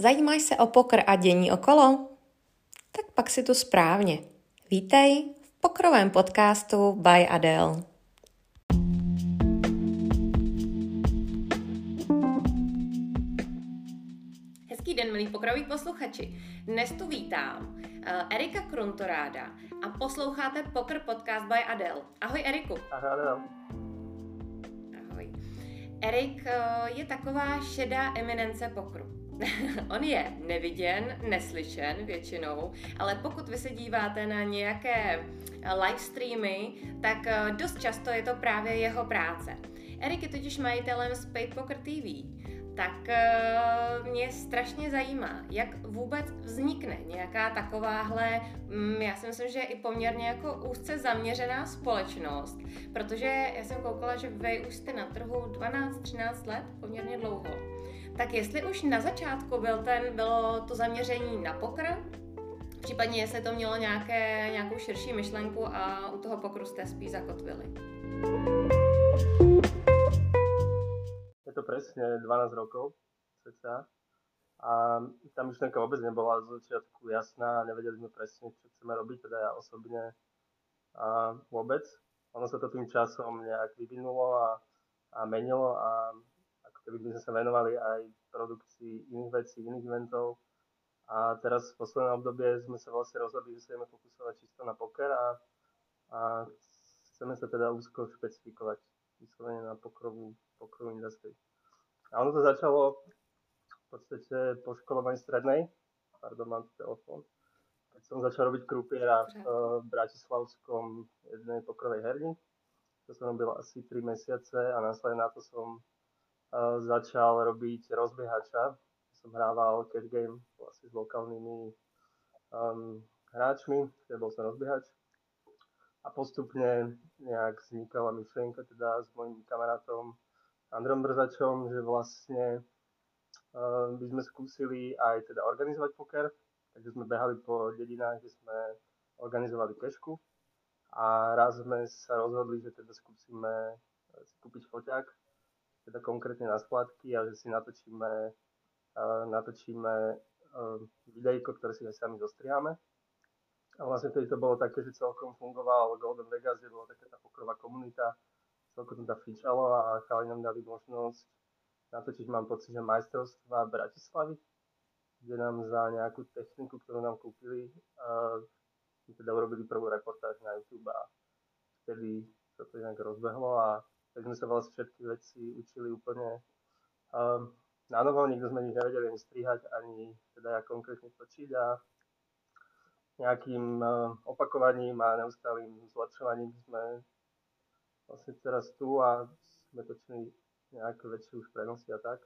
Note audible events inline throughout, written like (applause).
Zajímáš se o pokr a dění okolo? Tak pak si tu správně. Vítej v pokrovém podcastu by Adele. Hezký den, milí pokroví posluchači. Dnes tu vítám uh, Erika Kruntoráda a posloucháte Pokr podcast by Adele. Ahoj Eriku. Ahoj Adele. Ahoj. Erik uh, je taková šedá eminence pokru (laughs) On je neviděn, neslyšen většinou, ale pokud vy se díváte na nějaké live streamy, tak eh, dost často je to právě jeho práce. Erik je totiž majitelem Spade Poker TV, tak uh, mě strašně zajímá, jak vůbec vznikne nějaká takováhle, um, já si myslím, že i poměrně jako úzce zaměřená společnost, protože já jsem koukala, že vy už jste na trhu 12-13 let, poměrně dlouho. Tak jestli už na začátku byl ten, bylo to zaměření na pokr, případně jestli to mělo nějaké, nějakou širší myšlenku a u toho pokru jste spíš zakotvili. Je to presne 12 rokov, cca. A tá myšlenka vôbec nebola z začiatku jasná nevedeli sme presne, čo chceme robiť, teda ja osobne a vôbec. Ono sa to tým časom nejak vyvinulo a, a menilo a keby sme sa venovali aj produkcii iných vecí, iných eventov. A teraz v poslednom obdobie sme sa vlastne rozhodli, že sa ideme fokusovať čisto na poker a, a chceme sa teda úzko špecifikovať vyslovene na pokrovú, pokrovú industrii. A ono to začalo v podstate po školovaní strednej, pardon, mám telefón, keď som začal robiť krupiera v uh, Bratislavskom jednej pokrovej herni. To som robil asi 3 mesiace a následne na to som začal robiť rozbiehača. Som hrával cash game vlastne s lokálnymi um, hráčmi, kde bol som rozbiehač. A postupne nejak vznikala myšlienka teda s mojim kamarátom Androm Brzačom, že vlastne uh, by sme skúsili aj teda organizovať poker. Takže sme behali po dedinách, kde sme organizovali kešku. A raz sme sa rozhodli, že teda skúsime si kúpiť foťák teda konkrétne na splátky a že si natočíme, natočíme videjko, ktoré si aj sami zostriháme. A vlastne tedy to bolo také, že celkom fungoval Golden Vegas, kde bola taká tá pokrová komunita, celkom to tam fičalo a chalani nám dali možnosť natočiť, mám pocit, že majstrovstva Bratislavy, kde nám za nejakú techniku, ktorú nám kúpili, teda urobili prvú reportáž na YouTube a vtedy sa to nejak rozbehlo a tak sme sa vlastne všetky veci učili úplne um, na novo, nikto sme nič nevedeli ani strihať, ani teda ja konkrétne točiť a nejakým uh, opakovaním a neustálým zlepšovaním sme vlastne teraz tu a sme točili nejaké väčšie už prenosy a tak.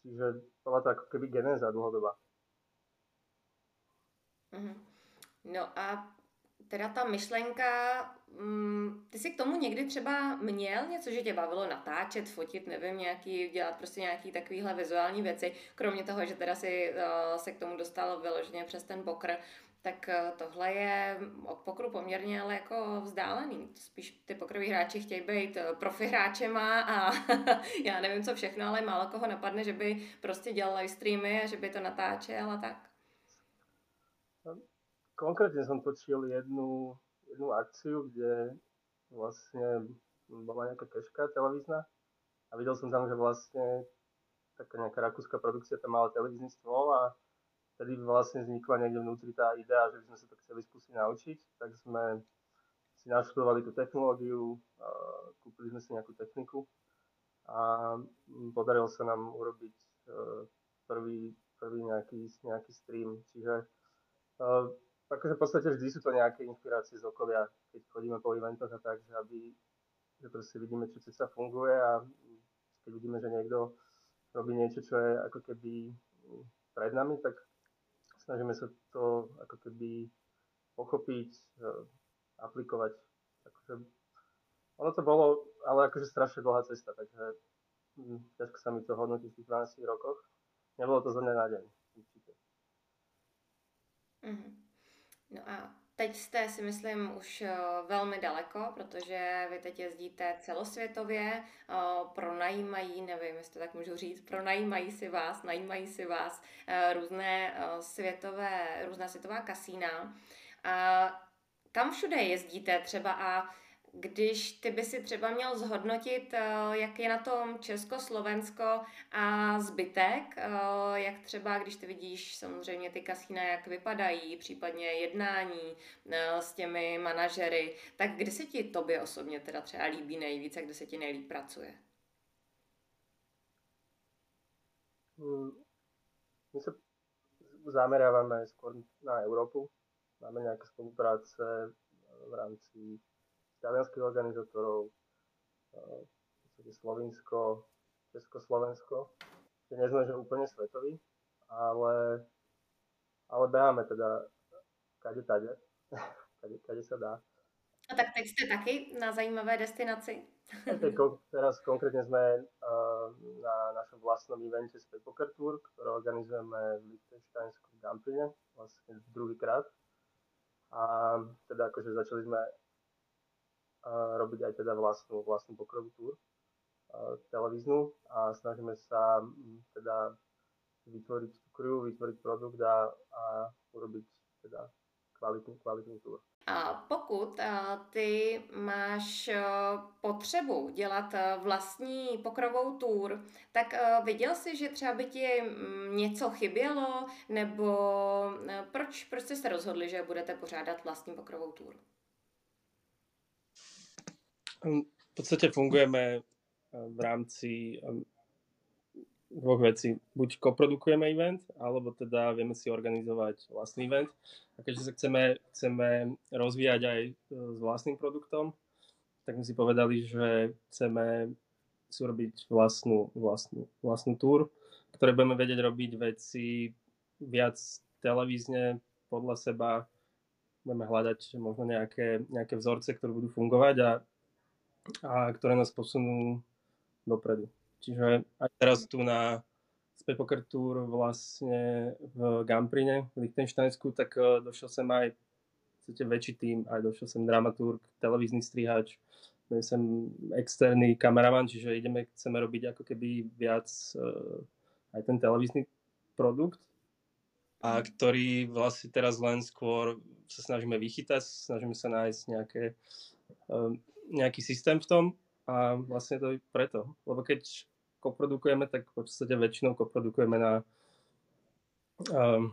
Čiže bola to ako keby genéza dlhodobá. Mm-hmm. No a teda ta myšlenka, mm, ty jsi k tomu někdy třeba měl něco, že tě bavilo natáčet, fotit, nevím, nějaký, dělat prostě nějaký takovýhle vizuální věci, kromě toho, že teda si uh, se k tomu dostal vyloženě přes ten pokr, tak uh, tohle je od pokru poměrně ale jako vzdálený. Spíš ty pokroví hráči chtějí být uh, profi hráčema a (laughs) já nevím co všechno, ale málo koho napadne, že by prostě dělal live streamy a že by to natáčel a tak. Konkrétne som točil jednu, jednu akciu, kde vlastne bola nejaká keška televízna a videl som tam, že vlastne taká nejaká rakúska produkcia tam mala televízny stôl a vtedy vlastne vznikla niekde vnútri tá idea, že by sme sa to chceli skúsiť naučiť, tak sme si naštudovali tú technológiu, kúpili sme si nejakú techniku a podarilo sa nám urobiť e, prvý, prvý nejaký, nejaký stream. Čiže e, akože v podstate vždy sú to nejaké inšpirácie z okolia, keď chodíme po eventoch a tak, že aby že proste vidíme, čo sa funguje a keď vidíme, že niekto robí niečo, čo je ako keby pred nami, tak snažíme sa to ako keby pochopiť, eh, aplikovať. Akože, ono to bolo, ale akože strašne dlhá cesta, takže hm, ťažko sa mi to hodnotí v tých 12 rokoch. Nebolo to zo dňa na deň, určite. Mm-hmm. No a Teď jste si myslím už eh, velmi daleko, protože vy teď jezdíte celosvětově, eh, pronajímají, nevím, jestli to tak můžu říct, pronajímají si vás, najímají si vás eh, různé světové, různá světová kasína. A kam všude jezdíte třeba a když ty by si třeba měl zhodnotit, eh, jak je na tom Česko, Slovensko a zbytek, eh, jak třeba, když ty vidíš samozřejmě ty kasína, jak vypadají, případně jednání eh, s těmi manažery, tak kde se ti tobě osobně teda třeba líbí nejvíc a kde se ti nejlíp pracuje? Hmm. My se zameráváme skôr na Európu. Máme nejaké spolupráce v rámci talianských organizátorov, v Slovinsko, Československo. Nie sme, že úplne svetoví, ale, ale beháme teda kade tade, (laughs) kade, kade sa dá. A tak teď jste taky na zajímavé destinaci. Teraz konkrétne sme na našom vlastnom evente z Poker Tour, ktoré organizujeme v Liechtensteinsku v Gampine, vlastne druhýkrát. A teda akože začali sme robiť aj teda vlastnú, vlastnú pokrovú túr televíznu a snažíme sa teda vytvoriť tú crew, vytvoriť produkt a, a urobiť teda kvalitní, kvalitní tour. A pokud ty máš potřebu dělat vlastní pokrovou tour, tak viděl jsi, že třeba by ti něco chybělo, nebo proč, proč jste se rozhodli, že budete pořádat vlastní pokrovou tour? V podstate fungujeme eh, v rámci eh, dvoch vecí. Buď koprodukujeme event, alebo teda vieme si organizovať vlastný event. A keďže sa chceme, chceme rozvíjať aj eh, s vlastným produktom, tak sme si povedali, že chceme si urobiť vlastnú, vlastnú, vlastnú túr, ktoré budeme vedieť robiť veci viac televízne, podľa seba, budeme hľadať možno nejaké, nejaké vzorce, ktoré budú fungovať a a ktoré nás posunú dopredu. Čiže aj teraz tu na Spy Poker Tour vlastne v Gamprine, v Lichtensteinsku, tak e, došiel sem aj chcete väčší tým, aj došiel sem dramaturg, televízny strihač, sem externý kameraman, čiže ideme, chceme robiť ako keby viac uh, aj ten televízny produkt, a ktorý vlastne teraz len skôr sa snažíme vychytať, snažíme sa nájsť nejaké um, nejaký systém v tom a vlastne to je preto. Lebo keď koprodukujeme, tak v podstate väčšinou koprodukujeme na um,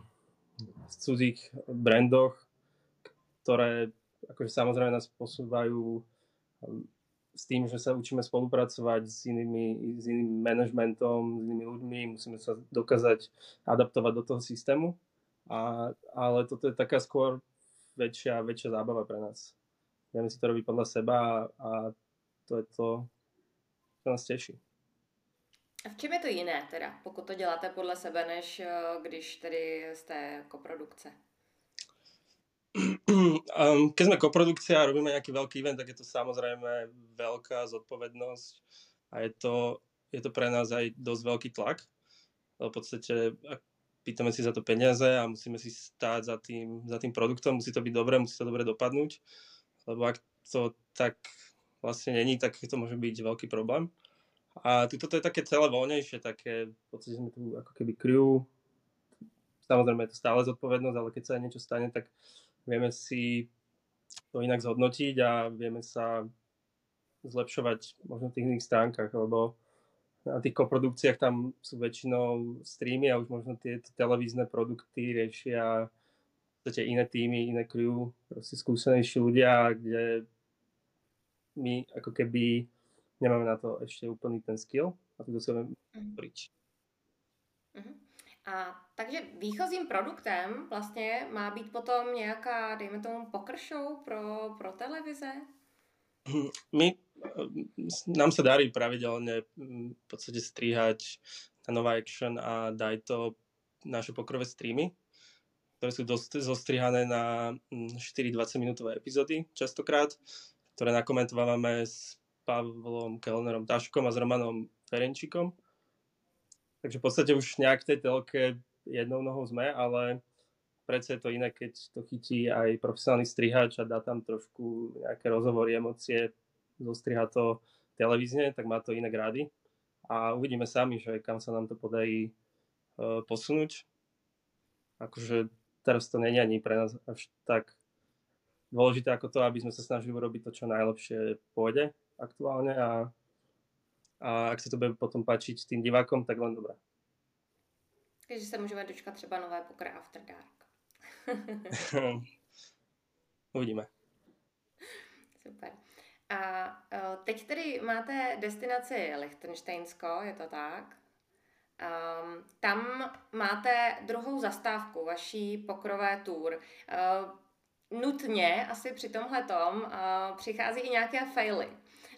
cudzích brandoch, ktoré akože samozrejme nás posúvajú um, s tým, že sa učíme spolupracovať s inými, s iným manažmentom, s inými ľuďmi, musíme sa dokázať adaptovať do toho systému. A, ale toto je taká skôr väčšia, väčšia zábava pre nás vieme si to robiť podľa seba a to je to, čo nás teší. A v čem je to jiné teda, pokud to děláte podle sebe, než eh, když tedy jste koprodukce? Um, (clears throat) keď sme koprodukcia a robíme nejaký veľký event, tak je to samozrejme veľká zodpovednosť a je to, je to pre nás aj dosť veľký tlak. V podstate pýtame si za to peniaze a musíme si stáť za tým, za tým produktom, musí to byť dobré, musí to dobre dopadnúť lebo ak to tak vlastne není, tak to môže byť veľký problém. A tuto to je také celé voľnejšie, také, v podstate sme tu ako keby crew, samozrejme je to stále zodpovednosť, ale keď sa niečo stane, tak vieme si to inak zhodnotiť a vieme sa zlepšovať možno v tých iných stránkach, lebo na tých koprodukciách tam sú väčšinou streamy a už možno tieto televízne produkty riešia podstate iné týmy, iné crew, proste skúsenejší ľudia, kde my ako keby nemáme na to ešte úplný ten skill a to dostaneme mm. pryč. Mm-hmm. A takže výchozím produktem vlastně má být potom nějaká, dejme tomu, poker show pro, pro televize? My, nám sa darí pravidelne v podstate stríhať na Nova Action a daj to naše pokrové streamy, ktoré sú dosť zostrihané na 4 mm, 20 minútové epizódy častokrát, ktoré nakomentovávame s Pavlom Kellnerom Taškom a s Romanom Ferenčikom. Takže v podstate už nejak tej telke jednou nohou sme, ale predsa je to iné, keď to chytí aj profesionálny strihač a dá tam trošku nejaké rozhovory, emócie, zostriha to televízne, tak má to iné grády. A uvidíme sami, že kam sa nám to podarí uh, posunúť. Akože teraz to není ani pre nás až tak dôležité ako to, aby sme sa snažili urobiť to, čo najlepšie pôjde aktuálne a, a ak sa to bude potom páčiť tým divákom, tak len dobré. Takže se můžeme dočkat třeba nové pokry After Dark. (laughs) Uvidíme. Super. A e, teď tedy máte destinaci Lichtensteinsko, je to tak? Um, tam máte druhou zastávku vaší pokrové tour. Uh, nutně asi při tomhle tom uh, přichází i nějaké faily.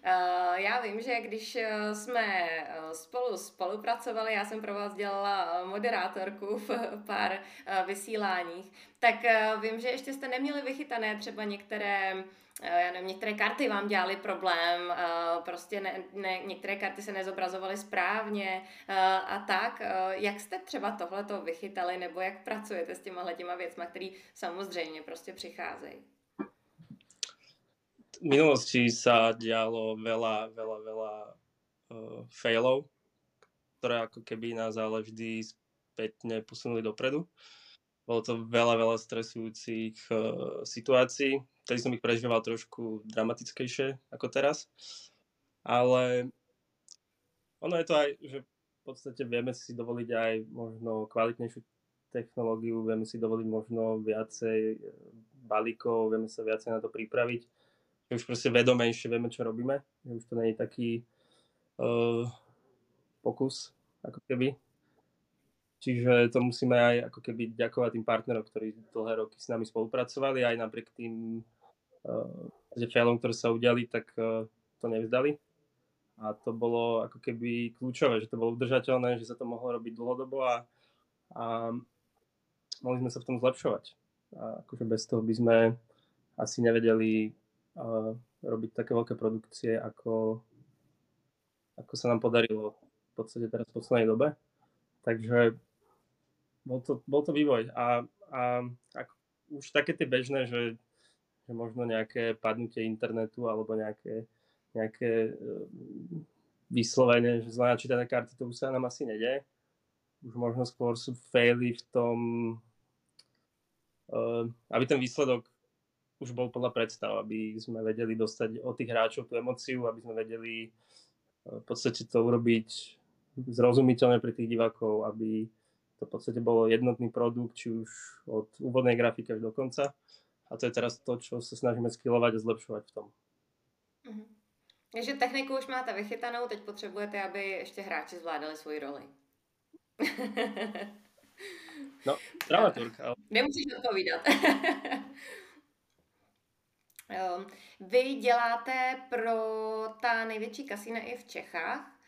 Uh, já vím, že když jsme spolu spolupracovali, já jsem pro vás dělala moderátorku v pár vysíláních, tak vím, že ještě jste neměli vychytané třeba některé Eh, já nevím, některé karty vám dělali problém, eh, prostě ne, ne, některé karty se nezobrazovaly správně eh, a tak. Jak jste třeba tohleto vychytali, nebo jak pracujete s těma těma věcma, které samozřejmě prostě přicházejí? Minulosti sa dialo veľa, veľa, veľa uh, failov, ktoré ako keby nás ale vždy spätne posunuli dopredu. Bolo to veľa, veľa stresujúcich uh, situácií, vtedy som ich prežíval trošku dramatickejšie ako teraz. Ale ono je to aj, že v podstate vieme si dovoliť aj možno kvalitnejšiu technológiu, vieme si dovoliť možno viacej e, balíkov, vieme sa viacej na to pripraviť. Že už proste vedomejšie vieme, čo robíme. Že už to nie je taký uh, pokus, ako keby. Čiže to musíme aj ako keby ďakovať tým partnerom, ktorí dlhé roky s nami spolupracovali, aj napriek tým že failom, ktoré sa udiali, tak e, to nevzdali. A to bolo ako keby kľúčové, že to bolo udržateľné, že sa to mohlo robiť dlhodobo a, a mohli sme sa v tom zlepšovať. A akože bez toho by sme asi nevedeli uh, robiť také veľké produkcie, ako, ako sa nám podarilo v podstate teraz v poslednej dobe. Takže bol to, bol to vývoj. A, a ak, už také tie bežné, že že možno nejaké padnutie internetu alebo nejaké, nejaké ehm, vyslovene, že zle načítané karty, to už sa nám asi nedie. Už možno skôr sú faily v tom, ehm, aby ten výsledok už bol podľa predstav, aby sme vedeli dostať od tých hráčov tú emociu, aby sme vedeli ehm, v podstate to urobiť zrozumiteľne pre tých divákov, aby to v podstate bolo jednotný produkt, či už od úvodnej grafiky až do konca. A to je teraz to, čo sa snažíme skillovať a zlepšovať v tom. Mhm. Takže techniku už máte vychytanou, teď potřebujete, aby ještě hráči zvládali svoji roli. no, (laughs) dramaturg. Ale... Nemusíš odpovídat. (laughs) Vy děláte pro ta největší kasína i v Čechách.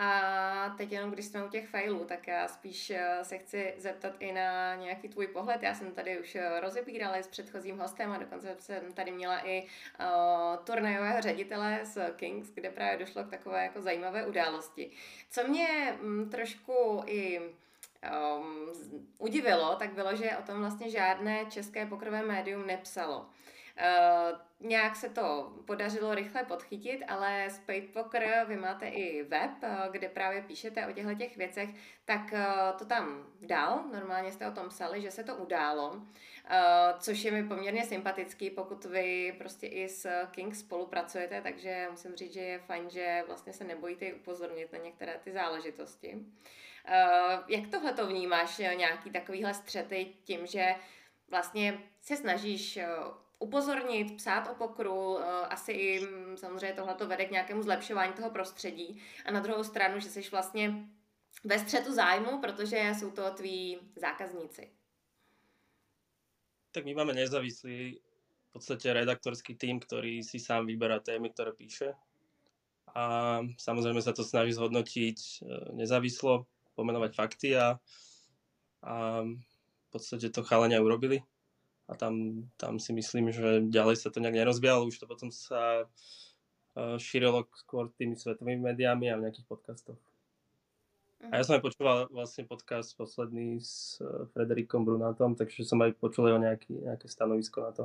A teď jenom, když jsme u těch failů, tak já spíš eh, se chci zeptat i na nějaký tvůj pohled. Já jsem tady už eh, rozebírala s předchozím hostem a dokonce jsem tady měla i uh, turnajového ředitele z Kings, kde právě došlo k takové jako zajímavé události. Co mě m, trošku i um, udivilo, tak bylo, že o tom vlastně žádné české pokrové médium nepsalo. Uh, nějak se to podařilo rychle podchytit, ale Spade Poker, vy máte i web, uh, kde právě píšete o těchto těch věcech, tak uh, to tam dal, normálně jste o tom psali, že se to událo, uh, což je mi poměrně sympatický, pokud vy prostě i s King spolupracujete, takže musím říct, že je fajn, že vlastně se nebojíte upozornit na některé ty záležitosti. Jak tohle to vnímáš, nějaký takovýhle střety tím, že vlastně se snažíš upozornit, psát o pokru, eh, asi i mm, samozřejmě tohle to vede k nějakému zlepšování toho prostředí a na druhou stranu, že jsi vlastně ve střetu zájmu, protože jsou to tví zákazníci. Tak my máme nezávislý v podstate redaktorský tým, ktorý si sám vyberá témy, ktoré píše. A samozrejme sa to snaží zhodnotiť eh, nezávislo, pomenovať fakty a, a v podstate to chalania urobili a tam, tam si myslím, že ďalej sa to nejak nerozbialo, už to potom sa e, šírilo skôr tými svetovými médiami a v nejakých podcastoch. A ja som aj počúval vlastne podcast posledný s eh, Frederikom Brunátom, takže som aj počul jeho nejaký, nejaké stanovisko na to.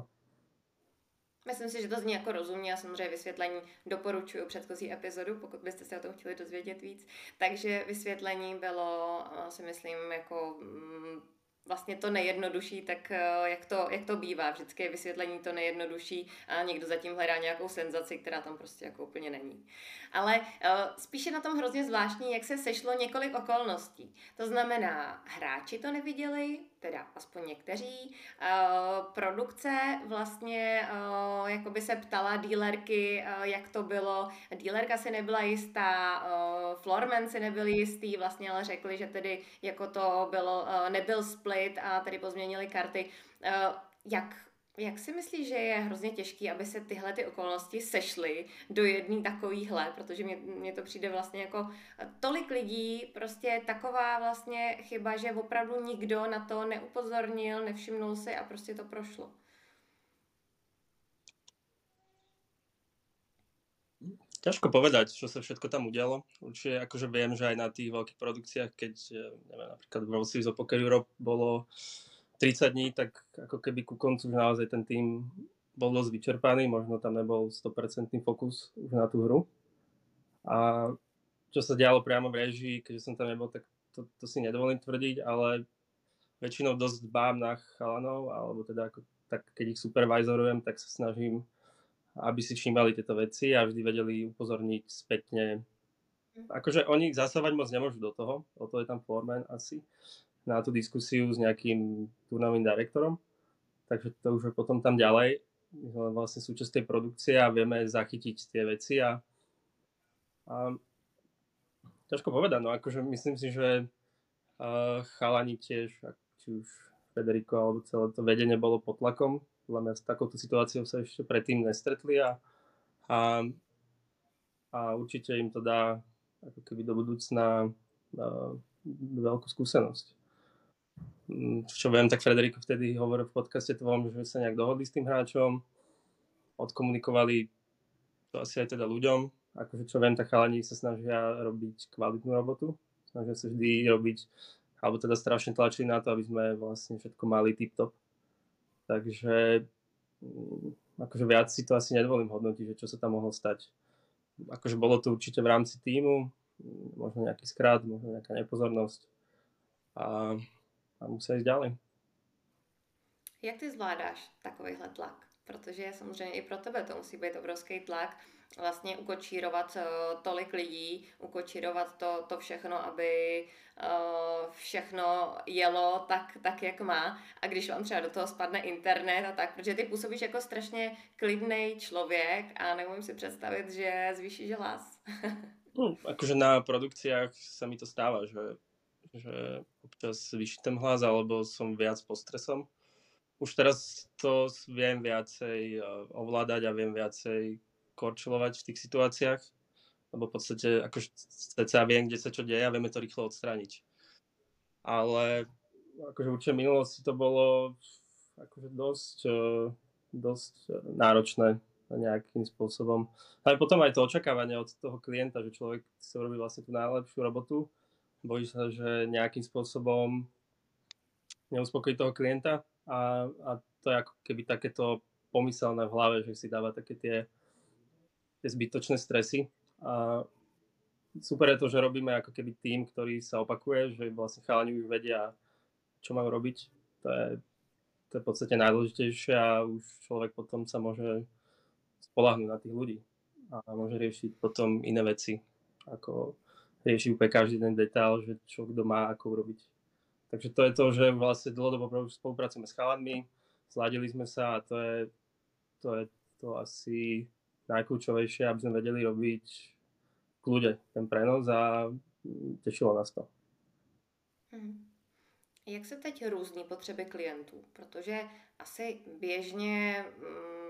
Myslím si, že to zní jako rozumně a samozřejmě vysvětlení doporučuju předchozí epizodu, pokud byste se o tom chtěli dozvědět víc. Takže vysvětlení bylo, eh, si myslím, jako mm, vlastně to nejjednodušší, tak eh, jak to, jak to bývá, vždycky je vysvětlení to nejjednodušší a někdo zatím hledá nějakou senzaci, která tam prostě jako úplně není. Ale uh, spíše na tom hrozně zvláštní, jak se sešlo několik okolností. To znamená, hráči to neviděli, teda aspoň někteří. Uh, produkce vlastně uh, jakoby se ptala dílerky, uh, jak to bylo. Dílerka si nebyla jistá, Florman si nebyl jistý, vlastně ale řekli, že tedy jako to bylo, nebyl split a tedy pozměnili karty. Jak jak si myslíš, že je hrozně těžký, aby se tyhle ty okolnosti sešly do jedné takovýhle, protože mě, to přijde vlastně jako tolik lidí, prostě taková vlastně chyba, že opravdu nikdo na to neupozornil, nevšimnul si a prostě to prošlo. Ťažko povedať, čo sa všetko tam udialo. Určite akože viem, že aj na tých veľkých produkciách, keď neviem, napríklad v World Series Europe bolo 30 dní, tak ako keby ku koncu už naozaj ten tým bol dosť vyčerpaný, možno tam nebol 100% fokus už na tú hru. A čo sa dialo priamo v režii, keďže som tam nebol, tak to, to si nedovolím tvrdiť, ale väčšinou dosť dbám na chalanov, alebo teda ako, tak keď ich supervizorujem, tak sa snažím, aby si všímali tieto veci a vždy vedeli upozorniť spätne. Akože oni zasávať moc nemôžu do toho, o to je tam foreman asi, na tú diskusiu s nejakým turnovým direktorom. Takže to už je potom tam ďalej. My sme vlastne súčasť tej produkcie a vieme zachytiť tie veci a, a ťažko povedať, no akože myslím si, že uh, chalani tiež, či už Federico alebo celé to vedenie bolo pod tlakom. Podľa mňa s takouto situáciou sa ešte predtým nestretli a, a, a určite im to dá ako keby do budúcna uh, veľkú skúsenosť. Mm, čo viem, tak Frederiko vtedy hovoril v podcaste tvojom, že sa nejak dohodli s tým hráčom, odkomunikovali to asi aj teda ľuďom. Akože čo viem, tak chalani sa snažia robiť kvalitnú robotu, snažia sa vždy robiť, alebo teda strašne tlačili na to, aby sme vlastne všetko mali tip-top. Takže mm, akože viac si to asi nedovolím hodnotiť, že čo sa tam mohlo stať. Akože bolo to určite v rámci týmu, mm, možno nejaký skrát, možno nejaká nepozornosť. A a musí ísť ďalej. Jak ty zvládáš takovýhle tlak? Protože samozřejmě i pro tebe to musí být obrovský tlak, vlastně ukočírovat uh, tolik lidí, ukočírovat to, to všechno, aby uh, všechno jelo tak, tak, jak má. A když vám třeba do toho spadne internet a tak, protože ty působíš jako strašně klidný člověk a nemůžu si představit, že zvýšíš hlas. no, (laughs) akože na produkciách sa mi to stáva, že že občas vyšítam hlas, alebo som viac pod stresom. Už teraz to viem viacej eh, ovládať a viem viacej korčulovať v tých situáciách, lebo v podstate akože sa viem, kde sa čo deje a vieme to rýchlo odstrániť. Ale akože určite v minulosti to bolo akože dosť, eh, dosť náročné nejakým spôsobom. Ale potom aj to očakávanie od toho klienta, že človek si robí vlastne tú najlepšiu robotu bojí sa, že nejakým spôsobom neuspokojí toho klienta a, a to je ako keby takéto pomyselné v hlave, že si dáva také tie, tie zbytočné stresy. A super je to, že robíme ako keby tým, ktorý sa opakuje, že vlastne chalani už vedia, čo majú robiť. To je, to je v podstate najdôležitejšie a už človek potom sa môže spolahnúť na tých ľudí a môže riešiť potom iné veci, ako rieši úplne každý ten detail, že čo kto má ako urobiť. Takže to je to, že vlastne dlhodobo spolupracujeme s chalanmi, zladili sme sa a to je to, je to asi najkľúčovejšie, aby sme vedeli robiť v kľude ten prenos a tešilo nás to. Hmm. Jak se teď různí potřeby klientů? Protože asi běžně mm,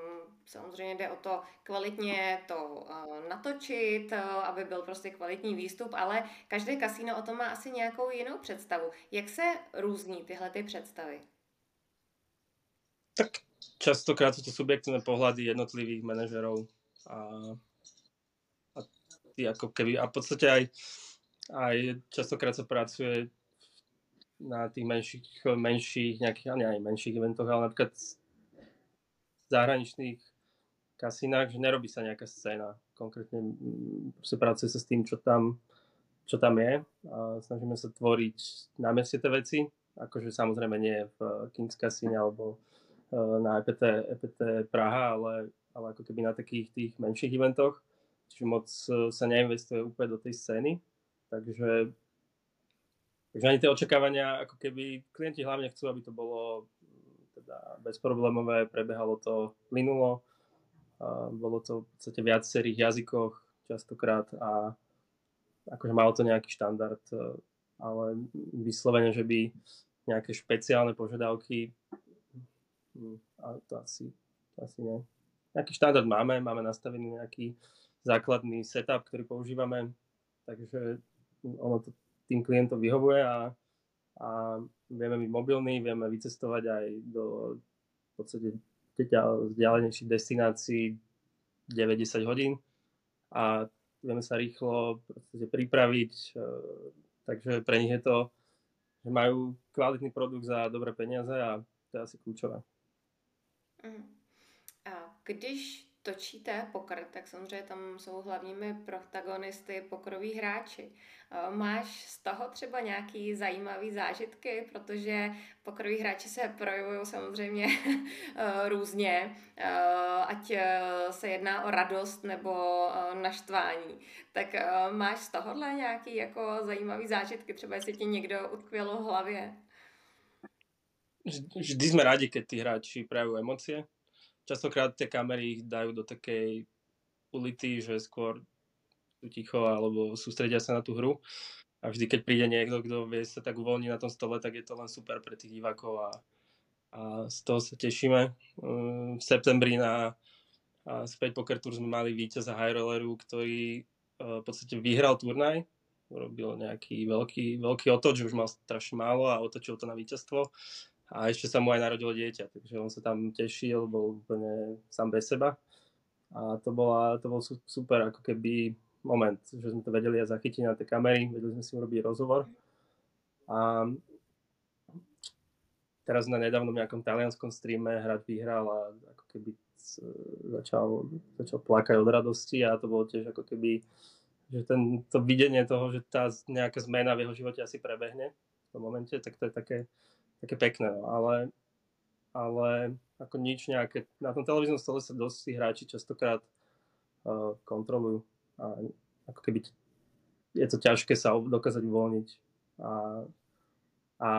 samozřejmě jde o to kvalitně to uh, natočit, uh, aby byl prostě kvalitní výstup, ale každé kasíno o tom má asi nějakou jinou představu. Jak se různí tyhle ty představy? Tak častokrát sú to subjektívne pohľady jednotlivých manažerov a, a, ako keby, a v podstate aj aj častokrát sa pracuje na tých menších, menších nejakých, ani aj menších eventoch, ale napríklad zahraničných kasinách, že nerobí sa nejaká scéna. Konkrétne sa pracuje sa s tým, čo tam, čo tam je. A snažíme sa tvoriť na mieste tie veci, akože samozrejme nie v Kings Casine alebo e, na EPT, EPT Praha, ale, ale ako keby na takých tých menších eventoch. Čiže moc e, sa neinvestuje úplne do tej scény. Takže Takže ani tie očakávania, ako keby klienti hlavne chcú, aby to bolo teda bezproblémové, prebehalo to plynulo, bolo to v podstate v viacerých jazykoch častokrát a akože malo to nejaký štandard, e, ale vyslovene, že by nejaké špeciálne požiadavky, hm, a to asi, to asi nie. Nejaký štandard máme, máme nastavený nejaký základný setup, ktorý používame, takže ono to tým klientom vyhovuje a, a vieme byť mobilní, vieme vycestovať aj do v podstate vzdialenejších destinácií 90 hodín a vieme sa rýchlo pripraviť, e, takže pre nich je to, že majú kvalitný produkt za dobré peniaze a to je asi kľúčové. A když točíte pokr, tak samozřejmě tam jsou hlavními protagonisty pokroví hráči. Eh, máš z toho třeba nějaký zajímavý zážitky, protože pokroví hráči se projevují samozřejmě (laughs) eh, různě, eh, ať se jedná o radost nebo naštvání. Tak máš z tohohle nějaký jako zajímavý zážitky, třeba jestli ti někdo utkvěl v hlavě? Vždy sme radi, keď tí hráči prejavujú emócie častokrát tie kamery ich dajú do takej ulity, že skôr sú ticho alebo sústredia sa na tú hru. A vždy, keď príde niekto, kto vie sa tak uvoľniť na tom stole, tak je to len super pre tých divákov a, a z toho sa tešíme. Mm, v septembri na Späť Poker Tour sme mali víťaza High ktorý e, v podstate vyhral turnaj, urobil nejaký veľký, veľký otoč, už mal strašne málo a otočil to na víťazstvo a ešte sa mu aj narodilo dieťa, takže on sa tam tešil, bol úplne sám bez seba. A to, bola, to bol super ako keby moment, že sme to vedeli aj zachytiť na tie kamery, vedeli sme si urobiť rozhovor. A teraz na nedávnom nejakom talianskom streame hrať vyhral a ako keby začal, začal plakať od radosti a to bolo tiež ako keby že ten, to videnie toho, že tá nejaká zmena v jeho živote asi prebehne v tom momente, tak to je také, také pekné, no. ale, ale ako nič nejaké, na tom televíznom stole sa dosť tí hráči častokrát uh, kontrolujú a ako keby je to ťažké sa dokázať uvoľniť a, a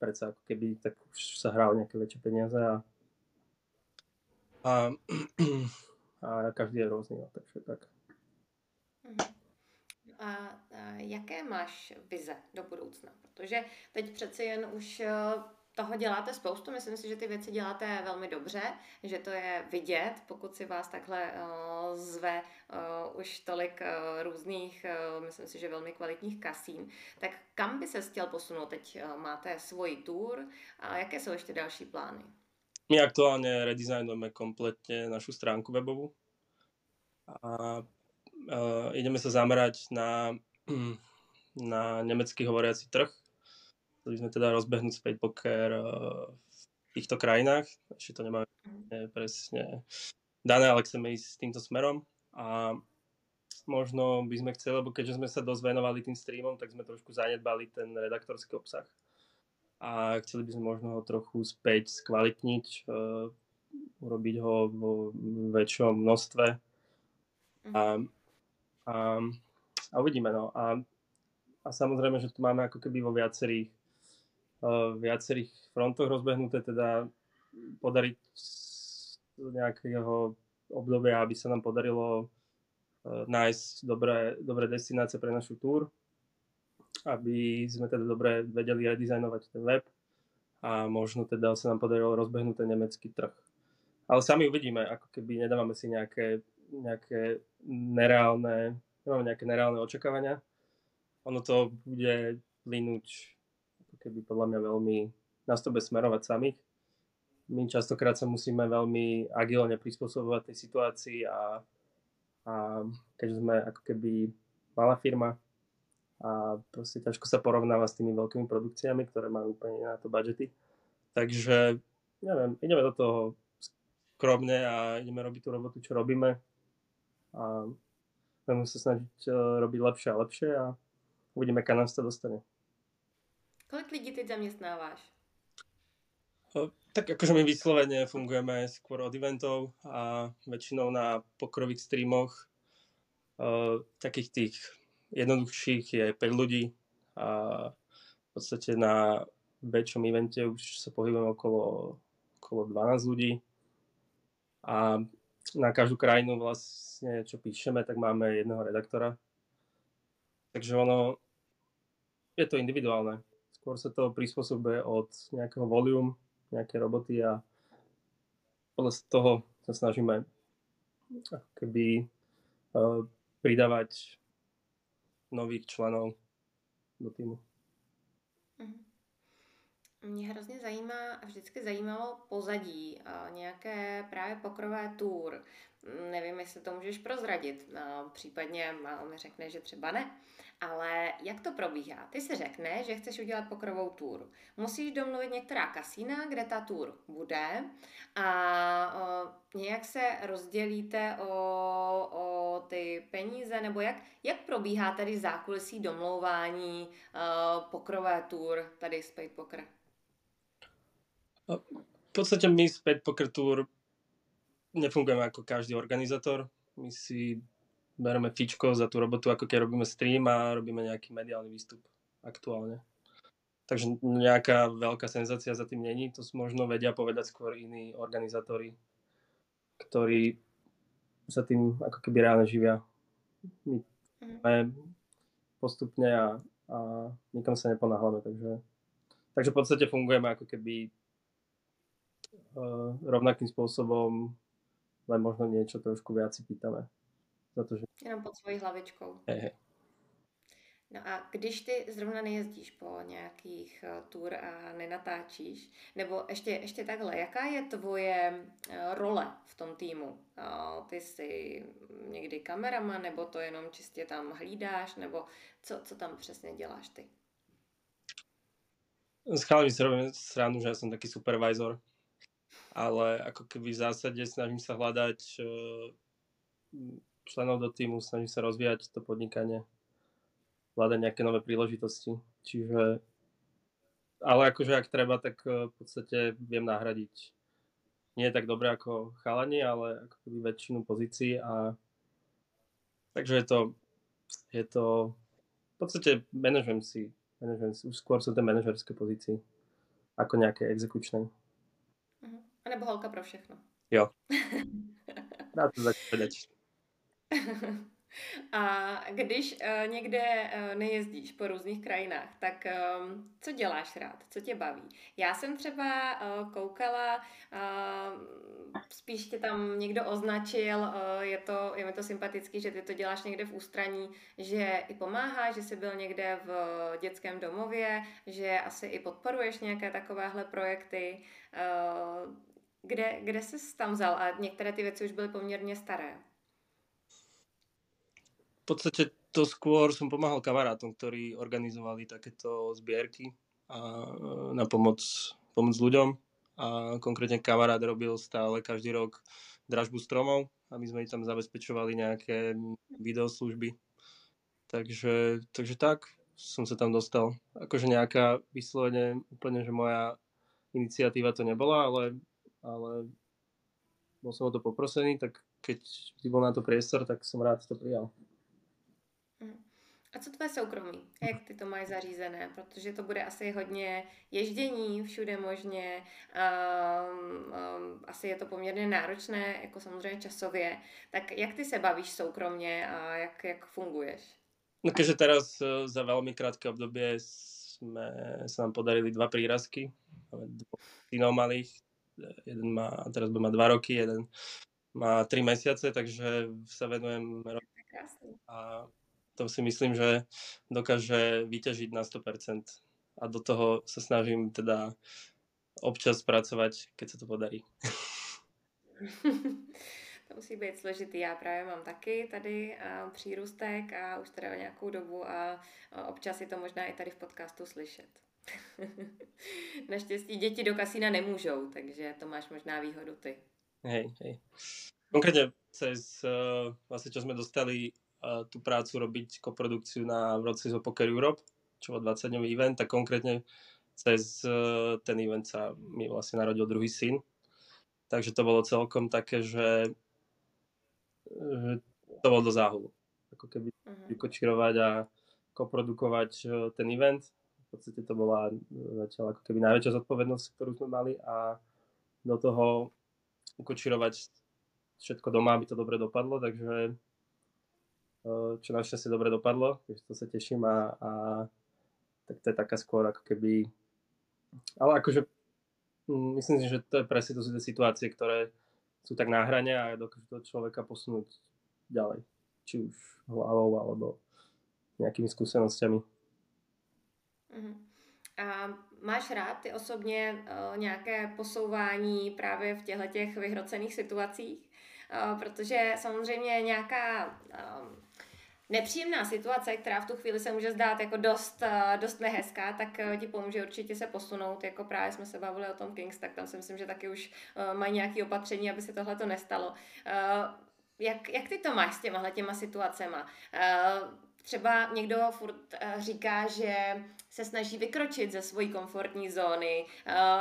predsa ako keby tak už sa hrá o nejaké väčšie peniaze a, a, (clears throat) a každý je rôzny, no, takže tak. Mhm. A, jaké máš vize do budoucna? Protože teď přeci jen už eh, toho děláte spoustu, myslím si, že ty věci děláte velmi dobře, že to je vidět, pokud si vás takhle uh, zve uh, už tolik uh, různých, uh, myslím si, že velmi kvalitních kasín, tak kam by se chtěl posunout? Teď uh, máte svůj tour a jaké jsou ještě další plány? My aktuálne redesignujeme kompletne našu stránku webovú a uh, ideme sa zamerať na, na nemecký hovoriaci trh. Chceli sme teda rozbehnúť späť poker uh, v týchto krajinách. Ešte to nemáme presne dané, ale chceme ísť s týmto smerom. A možno by sme chceli, lebo keďže sme sa dosť venovali tým streamom, tak sme trošku zanedbali ten redaktorský obsah. A chceli by sme možno ho trochu späť skvalitniť, uh, urobiť ho vo väčšom množstve. A a, a uvidíme, no. A, a samozrejme, že tu máme ako keby vo viacerých, uh, viacerých frontoch rozbehnuté, teda podariť nejakého obdobia, aby sa nám podarilo uh, nájsť dobré, dobré destinácie pre našu túr, aby sme teda dobre vedeli redizajnovať ten web a možno teda sa nám podarilo rozbehnúť ten nemecký trh. Ale sami uvidíme, ako keby nedávame si nejaké nejaké nereálne, nemáme nejaké nereálne očakávania. Ono to bude plynúť ako keby podľa mňa veľmi, nás to smerovať samých. My častokrát sa musíme veľmi agilne prispôsobovať tej situácii a, a keďže sme ako keby malá firma, a proste ťažko sa porovnáva s tými veľkými produkciami, ktoré majú úplne na to budžety. Takže, neviem, ideme do toho skromne a ideme robiť tú robotu, čo robíme a budeme sa snažiť e, robiť lepšie a lepšie a uvidíme, kam nás to dostane. Kolik lidí teď zaměstnáváš? Tak akože my vyslovene fungujeme skôr od eventov a väčšinou na pokrových streamoch. Uh, takých tých jednoduchších je 5 ľudí a v podstate na väčšom evente už sa pohybujeme okolo, okolo 12 ľudí a na každú krajinu vlastne, čo píšeme, tak máme jedného redaktora. Takže ono, je to individuálne. Skôr sa to prispôsobuje od nejakého volume, nejaké roboty a podľa toho sa snažíme keby uh, pridávať nových členov do týmu. Mhm. Mě hrozně zajímá a vždycky zajímalo pozadí nějaké právě pokrové tour. Nevím, jestli to můžeš prozradit, případně mi řekne, že třeba ne. Ale jak to probíhá? Ty si řekne, že chceš udělat pokrovou tour. Musíš domluvit některá kasína, kde ta tour bude a nějak se rozdělíte o, o ty peníze, nebo jak, jak probíhá tady zákulisí domlouvání pokrové tour tady z Pay Poker? V podstate my z Poker Tour nefungujeme ako každý organizátor. My si bereme fičko za tú robotu, ako keď robíme stream a robíme nejaký mediálny výstup aktuálne. Takže nejaká veľká senzácia za tým není, to možno vedia povedať skôr iní organizátori, ktorí sa tým ako keby reálne živia. My mm. postupne a, a nikam sa neponáhľame, takže, takže v podstate fungujeme ako keby rovnakým spôsobom, len možno niečo trošku viac si pýtame za to, že... Jenom pod svojí hlavičkou. Hey, hey. No a když ty zrovna nejezdíš po nějakých uh, tour a nenatáčíš, nebo ještě, ještě takhle, jaká je tvoje uh, role v tom týmu? Ty jsi někdy kameraman, nebo to jenom čistě tam hlídáš, nebo co, co tam přesně děláš ty? S chalami si robím srandu, že ja som taký supervisor, ale ako keby v zásade snažím sa hľadať členov do týmu, snaží sa rozvíjať to podnikanie, hľadať nejaké nové príležitosti. Čiže, ale akože ak treba, tak e, v podstate viem nahradiť nie je tak dobré ako chalani, ale ako keby väčšinu pozícií a takže je to, je to v podstate manažujem si, manažujem si, už skôr sú to manažerské pozície ako nejaké exekučné. A nebo holka pro všechno. Jo. (laughs) Dá to povedať. (laughs) A když uh, někde uh, nejezdíš po různých krajinách, tak um, co děláš rád? Co tě baví? Já jsem třeba uh, koukala, uh, spíš tě tam někdo označil, uh, je, to, je mi to sympatický, že ty to děláš někde v ústraní, že i pomáháš, že jsi byl někde v dětském domově, že asi i podporuješ nějaké takovéhle projekty. Kde, kde jsi tam vzal? A některé ty věci už byly poměrně staré podstate to skôr som pomáhal kamarátom, ktorí organizovali takéto zbierky a, e, na pomoc, pomoc ľuďom. A konkrétne kamarát robil stále každý rok dražbu stromov a my sme tam zabezpečovali nejaké videoslužby. Takže, takže tak som sa tam dostal. Akože nejaká vyslovene úplne, že moja iniciatíva to nebola, ale, ale bol som o to poprosený, tak keď bol na to priestor, tak som rád to prijal. A co tvé soukromí? Jak ty to máš zařízené? Protože to bude asi hodně ježdění všude možně. Um, um, asi je to poměrně náročné, jako samozřejmě časově. Tak jak ty se bavíš soukromně a jak, jak funguješ? No keďže teraz e, za veľmi krátke obdobie sme, sa nám podarili dva prírazky. Dvoch synov malých. Jeden má, teraz bude mať dva roky, jeden má tri mesiace, takže sa venujem a to si myslím, že dokáže vyťažiť na 100% a do toho sa snažím teda občas pracovať, keď sa to podarí. (laughs) To musí být složitý. Já právě mám taky tady a, přírůstek a už teda nějakou dobu a občas je to možná i tady v podcastu slyšet. (laughs) Naštěstí děti do kasína nemůžou, takže to máš možná výhodu ty. Hej, hej. Konkrétne cez, uh, vlastne čo sme dostali uh, tú prácu robiť koprodukciu na of Poker Europe, čo bol 20-dňový event, tak konkrétne cez uh, ten event sa mi vlastne narodil druhý syn. Takže to bolo celkom také, že, že to bolo do záhulu. Ako keby uh-huh. vykočírovať a koprodukovať uh, ten event. V podstate to bola zatiaľ ako keby najväčšia zodpovednosť, ktorú sme mali a do toho ukočírovať všetko doma, aby to dobre dopadlo, takže eh, čo našťastie dobre dopadlo, takže to sa teším a, a tak to je taká skôr ako keby, ale akože myslím si, že to je presne to sú tie situácie, ktoré sú tak na hrane a dokážu toho človeka posunúť ďalej, či už hlavou alebo nejakými skúsenosťami. Mm-hmm. A máš rád ty osobně uh, nějaké posouvání právě v těchto těch vyhrocených situacích? Uh, protože samozřejmě nějaká um, nepříjemná situace, která v tu chvíli se může zdát jako dost, dost nehezká, tak ti pomůže určitě se posunout. Jako právě jsme se bavili o tom Kings, tak tam si myslím, že taky už mají nějaké opatření, aby se tohle to nestalo. Jak, jak ty to máš s těma těma situacema? Třeba někdo furt uh, říká, že se snaží vykročit ze svojí komfortní zóny.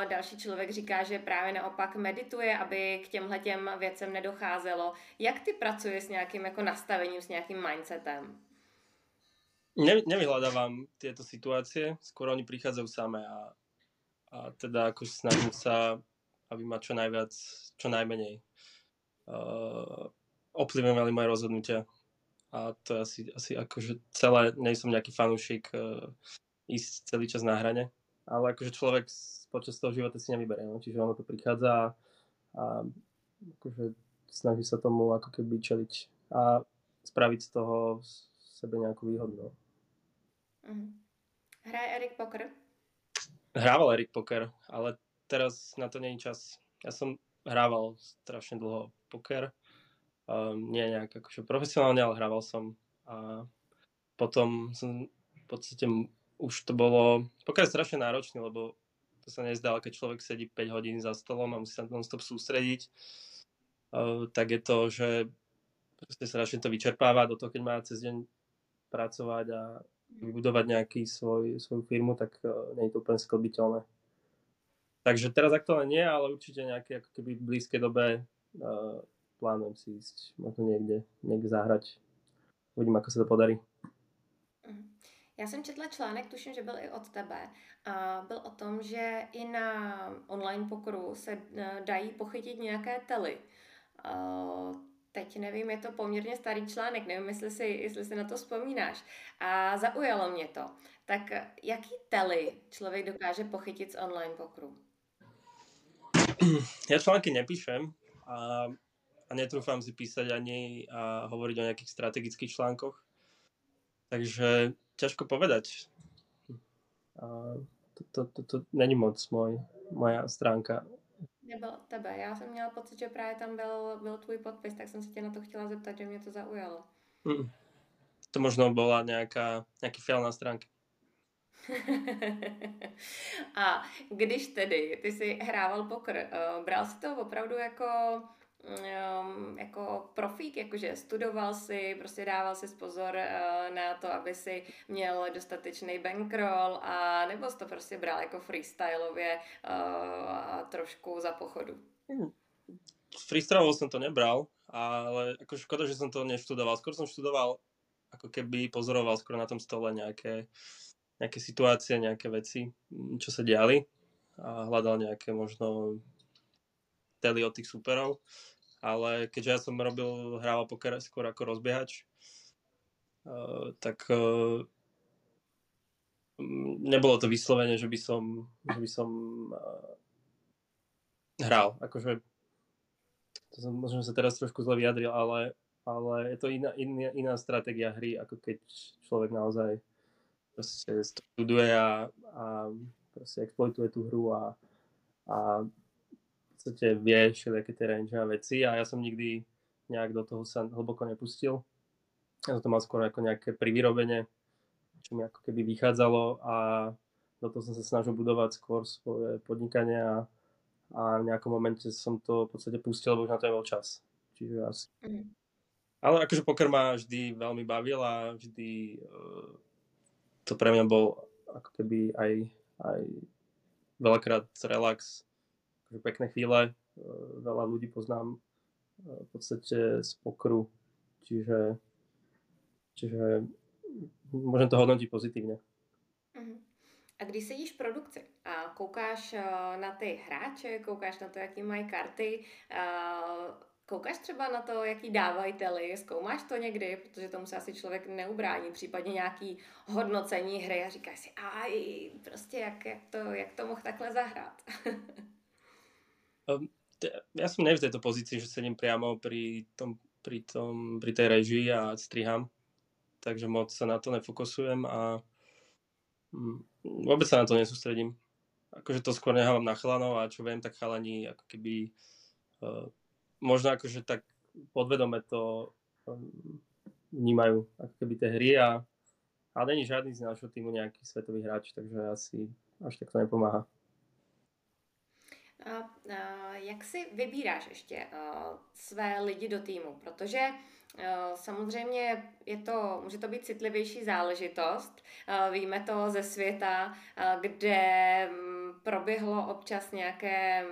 Další člověk říká, že právě naopak medituje, aby k těmhle těm věcem nedocházelo. Jak ty pracuješ s nějakým jako nastavením, s nějakým mindsetem? Ne, nevyhľadávam tieto situácie, skôr oni prichádzajú samé a, a teda ako snažím sa, aby ma čo najviac, čo najmenej uh, ovplyvňovali moje rozhodnutia. A to je asi, asi akože celé, nie som nejaký fanúšik uh, ísť celý čas na hrane, ale akože človek počas toho života si nevyberie, no? čiže ono to prichádza a, a akože snaží sa tomu ako keby čeliť a spraviť z toho sebe nejakú výhodu. No. Uh-huh. Hraje Erik poker? Hrával Erik poker, ale teraz na to je čas. Ja som hrával strašne dlho poker, um, nie nejak akože profesionálne, ale hrával som a potom som v podstate už to bolo pokiaľ strašne náročné, lebo to sa nezdá, keď človek sedí 5 hodín za stolom a musí sa non-stop sústrediť, uh, tak je to, že proste strašne to vyčerpáva do toho, keď má cez deň pracovať a vybudovať nejaký svoj, svoju firmu, tak uh, nie je to úplne sklbiteľné. Takže teraz aktuálne nie, ale určite nejaké ako keby v blízkej dobe uh, plánujem si ísť možno niekde, niekde zahrať. Uvidím, ako sa to podarí. Já jsem četla článek, tuším, že byl i od tebe. A byl o tom, že i na online pokoru se e, dají pochytit nějaké tely. Teď nevím, je to poměrně starý článek, nevím, jestli si, jestli si na to vzpomínáš. A zaujalo mě to. Tak jaký tely člověk dokáže pochytit z online pokoru? Ja články nepíšem a, a netrúfam si písať ani a hovoriť o nejakých strategických článkoch. Takže ťažko povedať. A to, to, to, to není moc môj, moja stránka. Nebyl tebe. Já jsem měla pocit, že právě tam byl, byl tvůj podpis, tak jsem se tě na to chtěla zeptat, že mě to zaujalo. Mm. To možno bola nejaká, nejaký fail na stránke. (laughs) A když tedy ty si hrával pokr, uh, bral si to opravdu jako um, jako profík, jakože studoval si, prostě dával si pozor uh, na to, aby si měl dostatečný bankroll a nebo jsi to prostě bral jako freestyleově uh, a trošku za pochodu? Hmm. Freestyleovo som to nebral, ale ako škoda, že som to neštudoval. Skôr som študoval, ako keby pozoroval skôr na tom stole nejaké, nejaké situácie, nejaké veci, čo sa diali a hľadal nejaké možno tely od tých superov, ale keďže ja som robil, hrával poker skôr ako rozbiehač, uh, tak uh, nebolo to vyslovene, že by som, že by som uh, hral. Akože, to som možno sa teraz trošku zle vyjadril, ale, ale je to iná, iná, iná stratégia hry, ako keď človek naozaj proste studuje a, a exploituje tú hru a, a podstate vie všelijaké tie range a veci a ja som nikdy nejak do toho sa hlboko nepustil. Ja som to mal skôr ako nejaké privyrobenie, čo mi ako keby vychádzalo a do toho som sa snažil budovať skôr svoje podnikanie a, a v nejakom momente som to v podstate pustil, lebo už na to nebol čas. Čiže asi. Mm. Ale akože poker ma vždy veľmi bavil a vždy uh, to pre mňa bol ako keby aj, aj veľakrát relax, akože pekné chvíle, uh, veľa ľudí poznám uh, v podstate z pokru, čiže Čiže môžem to hodnotiť pozitívne. Uh-huh. A když sedíš v produkci a koukáš uh, na ty hráče, koukáš na to, jaký mají karty, koukáš třeba na to, jaký dávají tely, zkoumáš to někdy, protože tomu se asi člověk neubrání, případně nějaký hodnocení hry a říkáš si, aj, prostě jak, jak, to, jak to mohl takhle zahrát. (laughs) um, ja som ne v tejto pozícii, že sedím priamo pri, tom, pri, tom, pri tej režii a striham takže moc sa na to nefokusujem a mm, vôbec sa na to nesústredím. Akože to skôr nechávam na chalanov a čo viem, tak chalani ako keby uh, možno akože tak podvedome to um, vnímajú ako keby tie hry a ale není žiadny z nášho týmu nejaký svetový hráč, takže asi až tak to nepomáha. Jak si vybíráš ještě své lidi do týmu? Protože samozřejmě je to, může to být citlivější záležitost. Víme to ze světa, kde proběhlo občas nějaké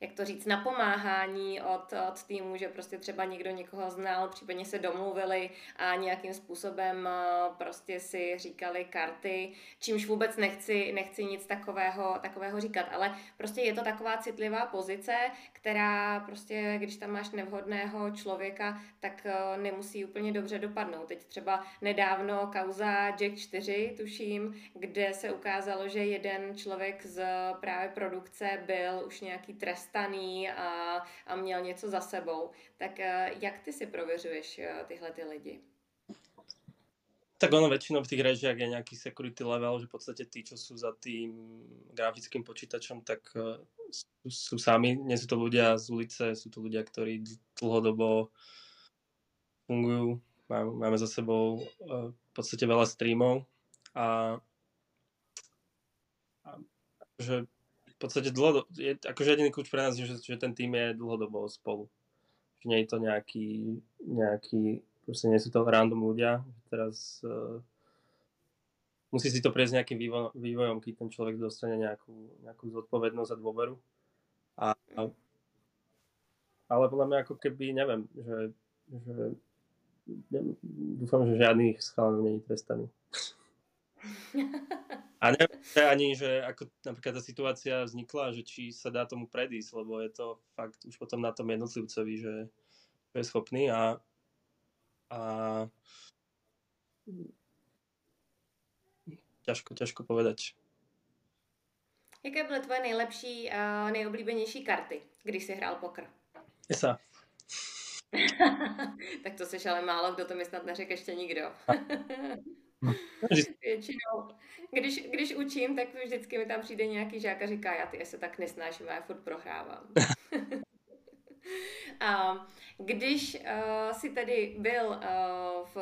jak to říct, napomáhání od, od týmu, že prostě třeba někdo někoho znal, případně se domluvili a nějakým způsobem eh, prostě si říkali karty, čímž vůbec nechci, nechci nic takového, takového říkat, ale prostě je to taková citlivá pozice, která prostě, když tam máš nevhodného člověka, tak eh, nemusí úplně dobře dopadnout. Teď třeba nedávno kauza Jack 4, tuším, kde se ukázalo, že jeden člověk z právě produkce byl už nějaký trest nachystaný a, a měl něco za sebou. Tak eh, jak ty si prověřuješ eh, tyhle ty lidi? Tak ono väčšinou v tých režiách je nejaký security level, že v podstate tí, čo sú za tým grafickým počítačom, tak eh, sú, sú sami, nie sú to ľudia z ulice, sú to ľudia, ktorí dlhodobo fungujú. Máme za sebou v podstate veľa streamov a, a že podstate dlhodobo, je, akože jediný kľúč pre nás je, že, že ten tým je dlhodobo spolu. Že nie je to nejaký, nejaký proste nie sú to random ľudia. Teraz uh, musí si to prejsť nejakým vývoj, vývojom, keď ten človek dostane nejakú, nejakú zodpovednosť a dôveru. A, ale podľa mňa ako keby, neviem, že, že neviem, dúfam, že žiadny z chalanov je trestaný. (laughs) A neviem ani, že ako napríklad tá situácia vznikla, že či sa dá tomu predísť, lebo je to fakt už potom na tom jednotlivcovi, že, je schopný a, a ťažko, ťažko povedať. Jaké byly tvoje nejlepší a nejoblíbenější karty, když jsi hrál poker? Esa. (laughs) tak to seš ale málo, kdo to mi snad neřekl ještě nikdo. (laughs) Většinou. Když, když učím, tak vždycky mi tam přijde nějaký žák a říká, já ty se tak nesnáším, já furt prohrávám. (laughs) a když uh, si tedy byl uh, v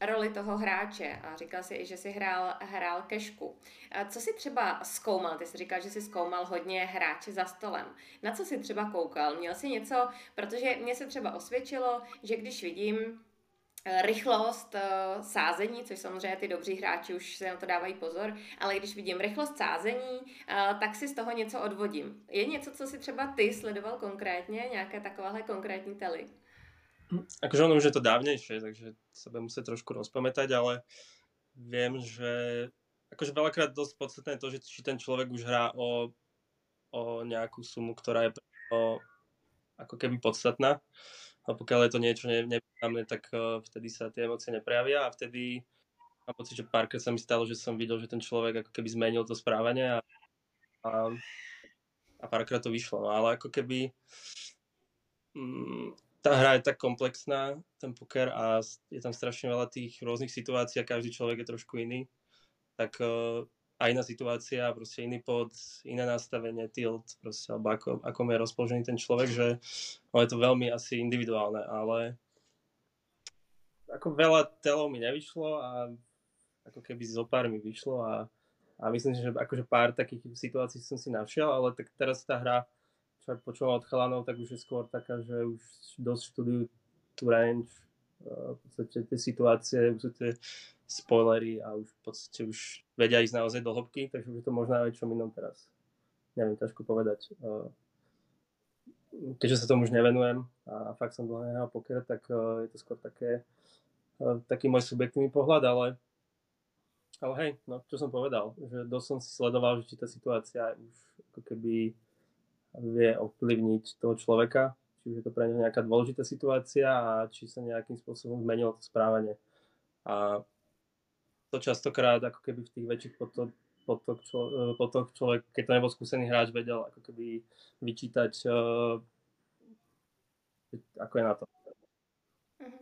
roli toho hráče a říkal si že si hrál, hrál kešku, a co si třeba zkoumal? Ty jsi říkal, že jsi zkoumal hodně hráče za stolem. Na co si třeba koukal? Měl jsi něco, protože mně se třeba osvědčilo, že když vidím Eh, rychlost uh, sázení, což samozřejmě ty dobří hráči už se na to dávají pozor, ale když vidím rychlost sázení, uh, tak si z toho něco odvodím. Je něco, co si třeba ty sledoval konkrétně, nějaké takovéhle konkrétní tely? Akože ono už je to dávnejšie, takže sa budem musieť trošku rozpamätať, ale viem, že akože veľakrát dosť podstatné to, že či ten človek už hrá o, o nejakú sumu, ktorá je o, ako keby podstatná a pokiaľ je to niečo nevýznamné, tak uh, vtedy sa tie emócie neprejavia a vtedy mám pocit, že párkrát sa mi stalo, že som videl, že ten človek ako keby zmenil to správanie a, a, a párkrát to vyšlo. No, ale ako keby mm, tá hra je tak komplexná, ten poker a je tam strašne veľa tých rôznych situácií a každý človek je trošku iný, tak uh, a iná situácia, proste iný pod, iné nastavenie, tilt, proste, alebo ako, ako je rozpoložený ten človek, že no, je to veľmi asi individuálne, ale ako veľa telov mi nevyšlo a ako keby zo pár mi vyšlo a, a myslím že akože pár takých situácií som si našiel, ale tak teraz tá hra, čo počúvam od chalanov, tak už je skôr taká, že už dosť študujú tú range, v podstate tie situácie, sú tie spoilery a už v podstate už vedia ísť naozaj do hĺbky, takže už je to možno aj čo inom teraz. Neviem, ťažko povedať. Keďže sa tomu už nevenujem a fakt som dlho nehral poker, tak je to skôr také, taký môj subjektívny pohľad, ale, ale hej, no čo som povedal, že dosť som si sledoval, že či tá situácia už ako keby vie ovplyvniť toho človeka, či už je to pre neho nejaká dôležitá situácia a či sa nejakým spôsobom zmenilo to správanie. A to častokrát ako keby v tých väčších potok, potok, člo, potok človek, keď to nebol skúsený hráč, vedel ako keby vyčítať, uh, ako je na to. Mhm.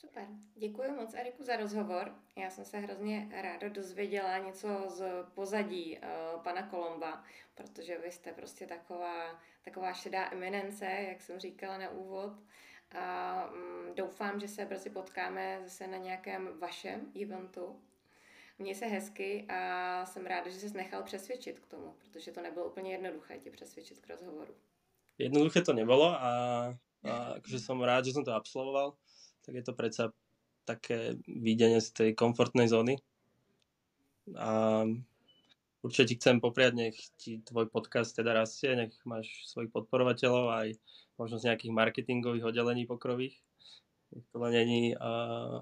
Super. Děkuji moc Eriku za rozhovor. Já jsem se hrozně ráda dozvěděla něco z pozadí uh, pana Kolomba, protože vy jste prostě taková, taková šedá eminence, jak jsem říkala na úvod a mm, doufám, že se brzy potkáme zase na nějakém vašem eventu. Měj se hezky a jsem ráda, že jsi nechal přesvědčit k tomu, protože to nebylo úplně jednoduché tě přesvědčit k rozhovoru. Jednoduché to nebolo a, a akože som rád, že som to absolvoval, tak je to predsa také videnie z tej komfortnej zóny. A určite ti chcem popriať, nech ti tvoj podcast teda rastie, nech máš svojich podporovateľov aj možno z nejakých marketingových oddelení pokrových. To len není uh,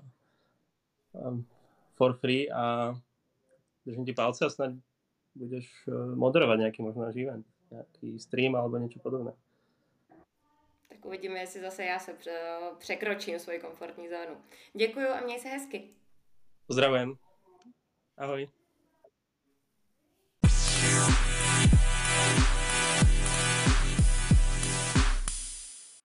um, for free a držím ti palce a snad budeš uh, moderovať nejaký možno event, nejaký stream alebo niečo podobné. Tak uvidíme, jestli zase já se překročím svoji komfortní zónu. Děkuji a měj se hezky. Pozdravujem. Ahoj.